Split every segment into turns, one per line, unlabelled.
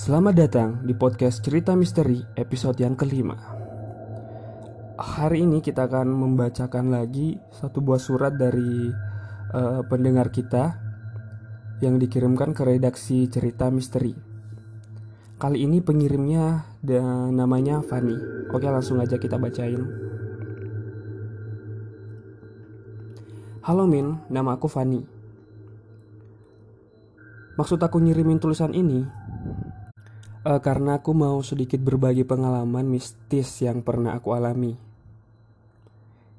Selamat datang di podcast Cerita Misteri episode yang kelima. Hari ini kita akan membacakan lagi satu buah surat dari uh, pendengar kita yang dikirimkan ke redaksi Cerita Misteri. Kali ini pengirimnya dan namanya Fani. Oke, langsung aja kita bacain. Halo Min, nama aku Fani. Maksud aku ngirimin tulisan ini uh, karena aku mau sedikit berbagi pengalaman mistis yang pernah aku alami.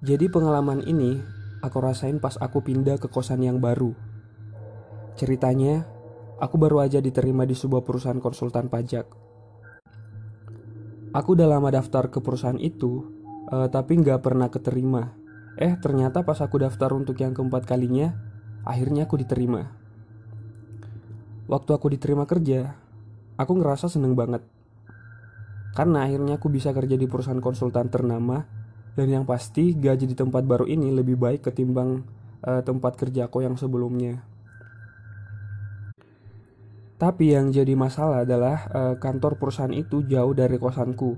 Jadi pengalaman ini aku rasain pas aku pindah ke kosan yang baru. Ceritanya, aku baru aja diterima di sebuah perusahaan konsultan pajak. Aku udah lama daftar ke perusahaan itu, uh, tapi nggak pernah keterima. Eh, ternyata pas aku daftar untuk yang keempat kalinya, akhirnya aku diterima. Waktu aku diterima kerja, Aku ngerasa seneng banget. Karena akhirnya aku bisa kerja di perusahaan konsultan ternama dan yang pasti gaji di tempat baru ini lebih baik ketimbang uh, tempat kerja aku yang sebelumnya. Tapi yang jadi masalah adalah uh, kantor perusahaan itu jauh dari kosanku.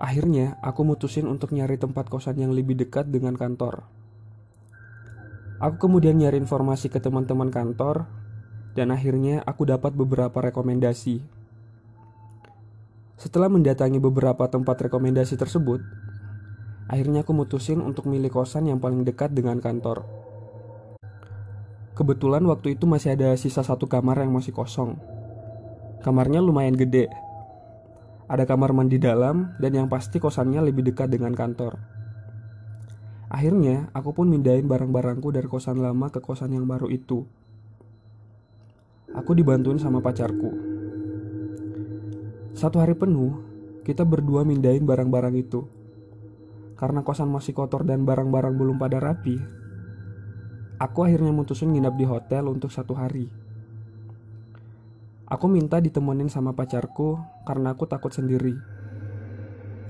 Akhirnya aku mutusin untuk nyari tempat kosan yang lebih dekat dengan kantor. Aku kemudian nyari informasi ke teman-teman kantor dan akhirnya aku dapat beberapa rekomendasi. Setelah mendatangi beberapa tempat rekomendasi tersebut, akhirnya aku mutusin untuk milih kosan yang paling dekat dengan kantor. Kebetulan waktu itu masih ada sisa satu kamar yang masih kosong. Kamarnya lumayan gede. Ada kamar mandi dalam dan yang pasti kosannya lebih dekat dengan kantor. Akhirnya, aku pun mindahin barang-barangku dari kosan lama ke kosan yang baru itu. Aku dibantuin sama pacarku. Satu hari penuh, kita berdua mindahin barang-barang itu. Karena kosan masih kotor dan barang-barang belum pada rapi, aku akhirnya mutusin nginap di hotel untuk satu hari. Aku minta ditemenin sama pacarku karena aku takut sendiri.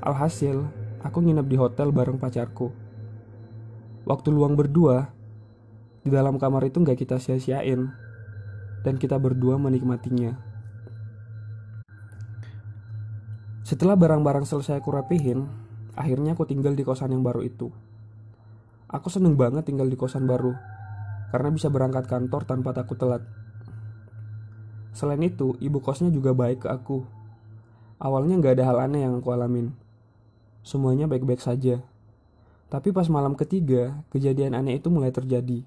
Alhasil, aku nginap di hotel bareng pacarku. Waktu luang berdua, di dalam kamar itu nggak kita sia-siain dan kita berdua menikmatinya. Setelah barang-barang selesai aku rapihin, akhirnya aku tinggal di kosan yang baru itu. Aku seneng banget tinggal di kosan baru, karena bisa berangkat kantor tanpa takut telat. Selain itu, ibu kosnya juga baik ke aku. Awalnya gak ada hal aneh yang aku alamin. Semuanya baik-baik saja. Tapi pas malam ketiga, kejadian aneh itu mulai terjadi.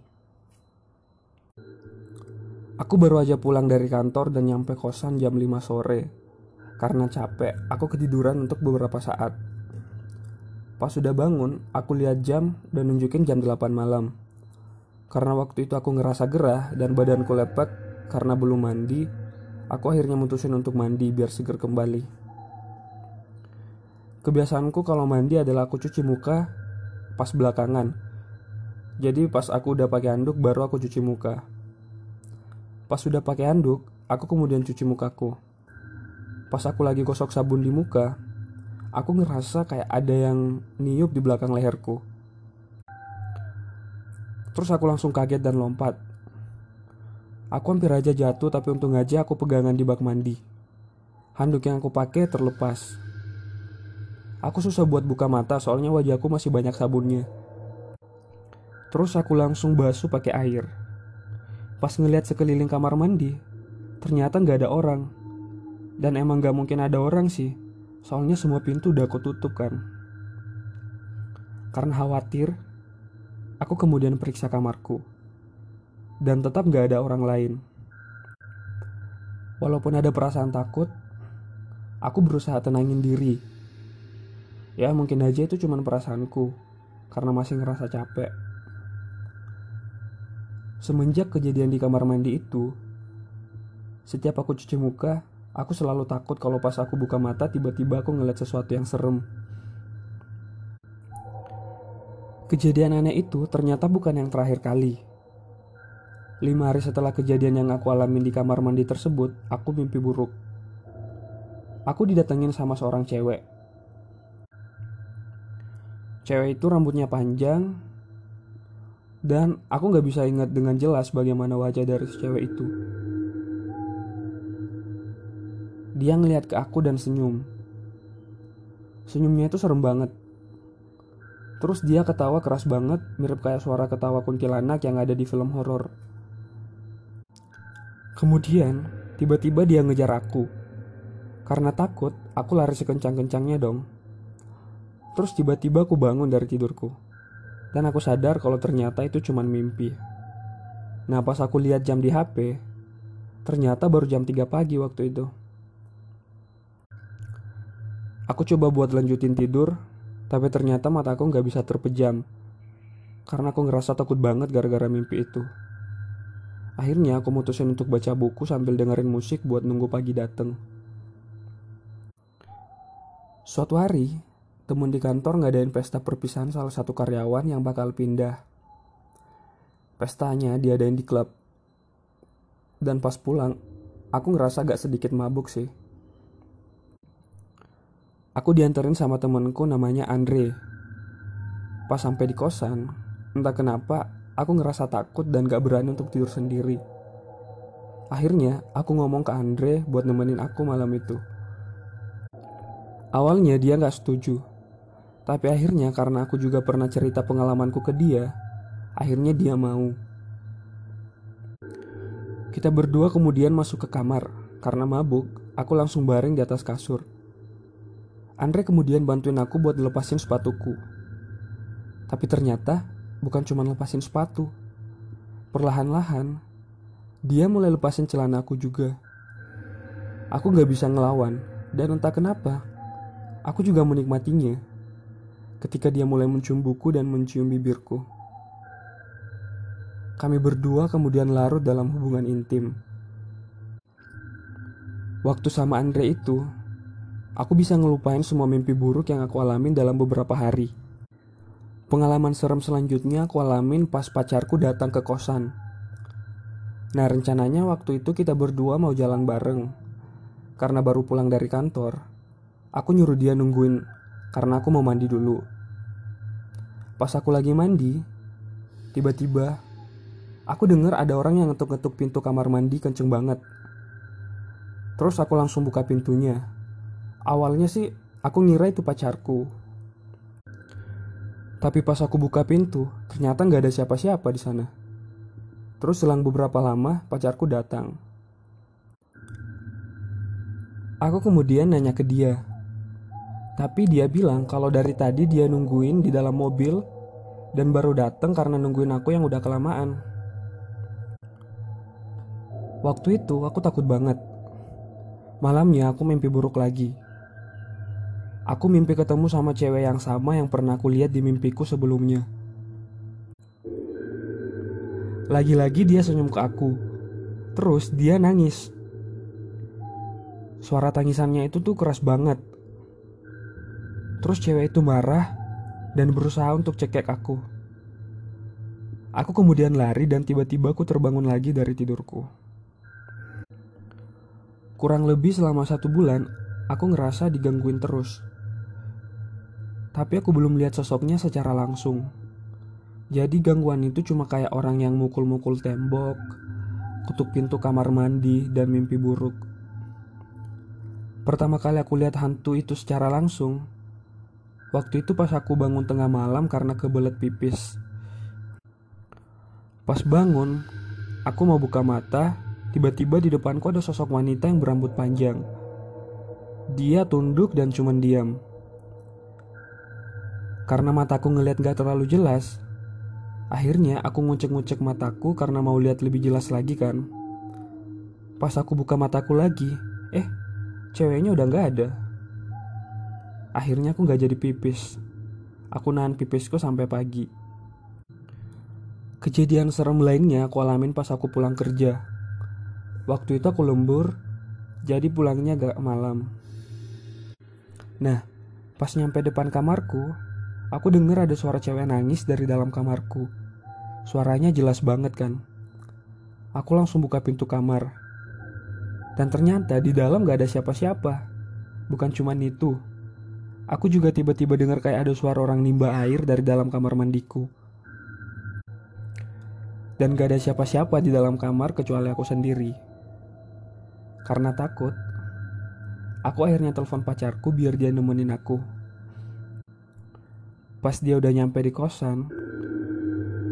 Aku baru aja pulang dari kantor dan nyampe kosan jam 5 sore. Karena capek, aku ketiduran untuk beberapa saat. Pas sudah bangun, aku lihat jam dan nunjukin jam 8 malam. Karena waktu itu aku ngerasa gerah dan badanku lepek karena belum mandi, aku akhirnya mutusin untuk mandi biar seger kembali. Kebiasaanku kalau mandi adalah aku cuci muka pas belakangan. Jadi pas aku udah pakai handuk baru aku cuci muka. Pas sudah pakai handuk, aku kemudian cuci mukaku. Pas aku lagi gosok sabun di muka, aku ngerasa kayak ada yang niup di belakang leherku. Terus aku langsung kaget dan lompat. Aku hampir aja jatuh tapi untung aja aku pegangan di bak mandi. Handuk yang aku pakai terlepas. Aku susah buat buka mata soalnya wajahku masih banyak sabunnya. Terus aku langsung basuh pakai air. Pas ngeliat sekeliling kamar mandi, ternyata nggak ada orang. Dan emang gak mungkin ada orang sih, soalnya semua pintu udah aku tutup kan. Karena khawatir, aku kemudian periksa kamarku. Dan tetap gak ada orang lain. Walaupun ada perasaan takut, aku berusaha tenangin diri. Ya mungkin aja itu cuma perasaanku, karena masih ngerasa capek. Semenjak kejadian di kamar mandi itu, setiap aku cuci muka, aku selalu takut kalau pas aku buka mata tiba-tiba aku ngeliat sesuatu yang serem. Kejadian aneh itu ternyata bukan yang terakhir kali. Lima hari setelah kejadian yang aku alami di kamar mandi tersebut, aku mimpi buruk. Aku didatengin sama seorang cewek. Cewek itu rambutnya panjang, dan aku gak bisa ingat dengan jelas bagaimana wajah dari si cewek itu. Dia ngeliat ke aku dan senyum. Senyumnya itu serem banget. Terus dia ketawa keras banget, mirip kayak suara ketawa kuntilanak yang ada di film horor. Kemudian, tiba-tiba dia ngejar aku. Karena takut, aku lari sekencang-kencangnya dong. Terus tiba-tiba aku bangun dari tidurku. Dan aku sadar kalau ternyata itu cuma mimpi. Nah pas aku lihat jam di HP, ternyata baru jam 3 pagi waktu itu. Aku coba buat lanjutin tidur, tapi ternyata mataku nggak bisa terpejam. Karena aku ngerasa takut banget gara-gara mimpi itu. Akhirnya aku mutusin untuk baca buku sambil dengerin musik buat nunggu pagi dateng. Suatu hari, temen di kantor ngadain pesta perpisahan salah satu karyawan yang bakal pindah. Pestanya diadain di klub. Dan pas pulang, aku ngerasa gak sedikit mabuk sih. Aku dianterin sama temenku namanya Andre. Pas sampai di kosan, entah kenapa aku ngerasa takut dan gak berani untuk tidur sendiri. Akhirnya, aku ngomong ke Andre buat nemenin aku malam itu. Awalnya dia gak setuju, tapi akhirnya karena aku juga pernah cerita pengalamanku ke dia, akhirnya dia mau. Kita berdua kemudian masuk ke kamar. Karena mabuk, aku langsung baring di atas kasur. Andre kemudian bantuin aku buat lepasin sepatuku. Tapi ternyata bukan cuma lepasin sepatu. Perlahan-lahan, dia mulai lepasin celana aku juga. Aku gak bisa ngelawan, dan entah kenapa, aku juga menikmatinya ketika dia mulai mencium buku dan mencium bibirku. Kami berdua kemudian larut dalam hubungan intim. Waktu sama Andre itu, aku bisa ngelupain semua mimpi buruk yang aku alamin dalam beberapa hari. Pengalaman serem selanjutnya aku alamin pas pacarku datang ke kosan. Nah rencananya waktu itu kita berdua mau jalan bareng. Karena baru pulang dari kantor, aku nyuruh dia nungguin karena aku mau mandi dulu. Pas aku lagi mandi, tiba-tiba aku dengar ada orang yang ngetuk-ngetuk pintu kamar mandi kenceng banget. Terus aku langsung buka pintunya. Awalnya sih aku ngira itu pacarku. Tapi pas aku buka pintu, ternyata nggak ada siapa-siapa di sana. Terus selang beberapa lama, pacarku datang. Aku kemudian nanya ke dia, tapi dia bilang kalau dari tadi dia nungguin di dalam mobil dan baru datang karena nungguin aku yang udah kelamaan. Waktu itu aku takut banget. Malamnya aku mimpi buruk lagi. Aku mimpi ketemu sama cewek yang sama yang pernah aku lihat di mimpiku sebelumnya. Lagi-lagi dia senyum ke aku. Terus dia nangis. Suara tangisannya itu tuh keras banget. Terus cewek itu marah dan berusaha untuk cekek aku. Aku kemudian lari dan tiba-tiba aku terbangun lagi dari tidurku. Kurang lebih selama satu bulan, aku ngerasa digangguin terus. Tapi aku belum lihat sosoknya secara langsung. Jadi gangguan itu cuma kayak orang yang mukul-mukul tembok, kutuk pintu kamar mandi, dan mimpi buruk. Pertama kali aku lihat hantu itu secara langsung, Waktu itu pas aku bangun tengah malam karena kebelet pipis. Pas bangun, aku mau buka mata, tiba-tiba di depanku ada sosok wanita yang berambut panjang. Dia tunduk dan cuman diam. Karena mataku ngeliat gak terlalu jelas, akhirnya aku ngucek-ngucek mataku karena mau lihat lebih jelas lagi kan. Pas aku buka mataku lagi, eh, ceweknya udah gak ada. Akhirnya aku gak jadi pipis. Aku nahan pipisku sampai pagi. Kejadian serem lainnya aku alamin pas aku pulang kerja. Waktu itu aku lembur, jadi pulangnya gak malam. Nah, pas nyampe depan kamarku, aku denger ada suara cewek nangis dari dalam kamarku. Suaranya jelas banget kan. Aku langsung buka pintu kamar. Dan ternyata di dalam gak ada siapa-siapa. Bukan cuman itu, Aku juga tiba-tiba dengar kayak ada suara orang nimba air dari dalam kamar mandiku. Dan gak ada siapa-siapa di dalam kamar kecuali aku sendiri. Karena takut, Aku akhirnya telepon pacarku biar dia nemenin aku. Pas dia udah nyampe di kosan,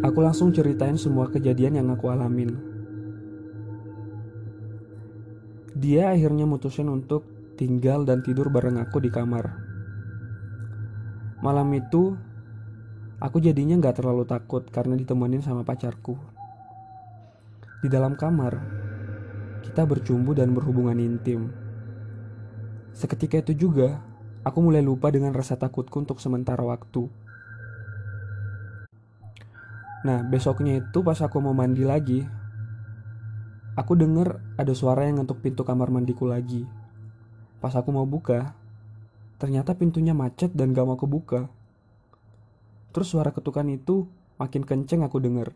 aku langsung ceritain semua kejadian yang aku alamin. Dia akhirnya mutusin untuk tinggal dan tidur bareng aku di kamar. Malam itu, aku jadinya gak terlalu takut karena ditemenin sama pacarku. Di dalam kamar, kita bercumbu dan berhubungan intim. Seketika itu juga, aku mulai lupa dengan rasa takutku untuk sementara waktu. Nah, besoknya itu pas aku mau mandi lagi, aku denger ada suara yang ngetuk pintu kamar mandiku lagi. Pas aku mau buka, ternyata pintunya macet dan gak mau kebuka. Terus suara ketukan itu makin kenceng aku denger.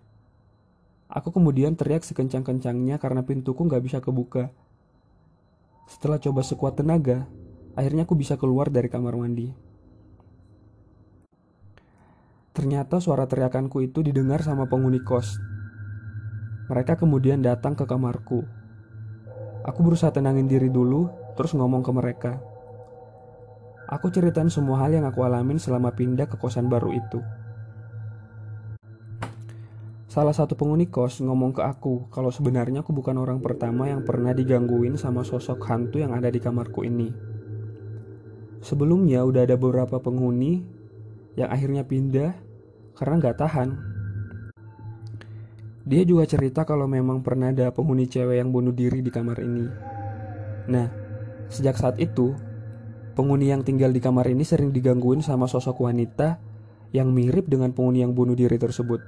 Aku kemudian teriak sekencang-kencangnya karena pintuku nggak bisa kebuka. Setelah coba sekuat tenaga, akhirnya aku bisa keluar dari kamar mandi. Ternyata suara teriakanku itu didengar sama penghuni kos. Mereka kemudian datang ke kamarku. Aku berusaha tenangin diri dulu, terus ngomong ke mereka. Aku ceritain semua hal yang aku alamin selama pindah ke kosan baru itu. Salah satu penghuni kos ngomong ke aku kalau sebenarnya aku bukan orang pertama yang pernah digangguin sama sosok hantu yang ada di kamarku ini. Sebelumnya udah ada beberapa penghuni yang akhirnya pindah karena nggak tahan. Dia juga cerita kalau memang pernah ada penghuni cewek yang bunuh diri di kamar ini. Nah, sejak saat itu, penghuni yang tinggal di kamar ini sering digangguin sama sosok wanita yang mirip dengan penghuni yang bunuh diri tersebut.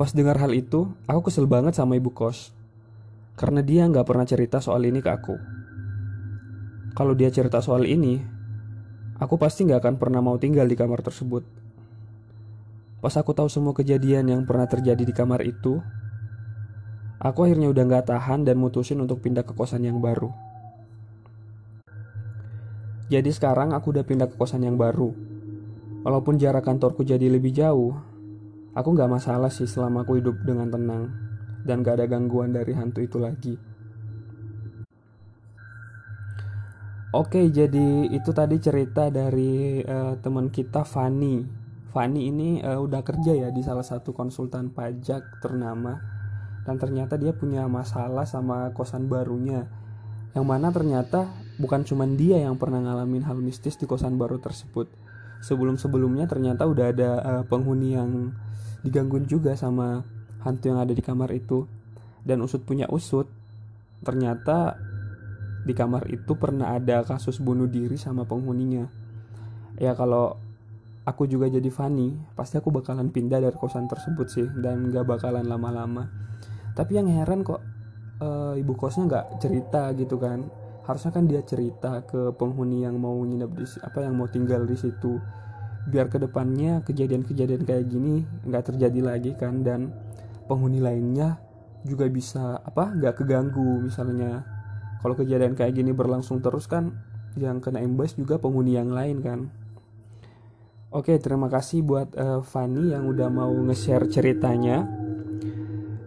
Pas dengar hal itu, aku kesel banget sama ibu kos. Karena dia nggak pernah cerita soal ini ke aku. Kalau dia cerita soal ini, aku pasti nggak akan pernah mau tinggal di kamar tersebut. Pas aku tahu semua kejadian yang pernah terjadi di kamar itu, aku akhirnya udah nggak tahan dan mutusin untuk pindah ke kosan yang baru. Jadi sekarang aku udah pindah ke kosan yang baru. Walaupun jarak kantorku jadi lebih jauh, Aku gak masalah sih selama aku hidup dengan tenang dan gak ada gangguan dari hantu itu lagi. Oke, jadi itu tadi cerita dari uh, teman kita Fani. Fani ini uh, udah kerja ya di salah satu konsultan pajak ternama dan ternyata dia punya masalah sama kosan barunya. Yang mana ternyata bukan cuma dia yang pernah ngalamin hal mistis di kosan baru tersebut. Sebelum-sebelumnya ternyata udah ada uh, penghuni yang digangguin juga sama hantu yang ada di kamar itu. Dan usut punya usut ternyata di kamar itu pernah ada kasus bunuh diri sama penghuninya. Ya kalau aku juga jadi Fanny pasti aku bakalan pindah dari kosan tersebut sih dan gak bakalan lama-lama. Tapi yang heran kok e, ibu kosnya nggak cerita gitu kan harusnya kan dia cerita ke penghuni yang mau nginep di apa yang mau tinggal di situ. Biar ke depannya kejadian-kejadian kayak gini nggak terjadi lagi kan dan penghuni lainnya juga bisa apa nggak keganggu misalnya. Kalau kejadian kayak gini berlangsung terus kan yang kena imbas juga penghuni yang lain kan. Oke terima kasih buat uh, Fanny yang udah mau nge-share ceritanya.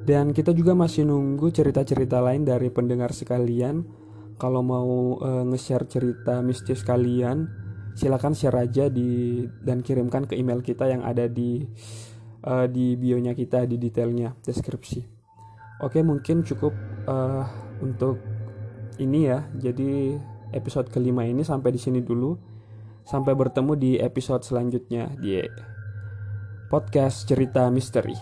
Dan kita juga masih nunggu cerita-cerita lain dari pendengar sekalian kalau mau uh, nge-share cerita mistis kalian silakan share aja di dan kirimkan ke email kita yang ada di uh, di bionya kita di detailnya deskripsi. Oke mungkin cukup uh, untuk ini ya. Jadi episode kelima ini sampai di sini dulu. Sampai bertemu di episode selanjutnya di podcast cerita misteri.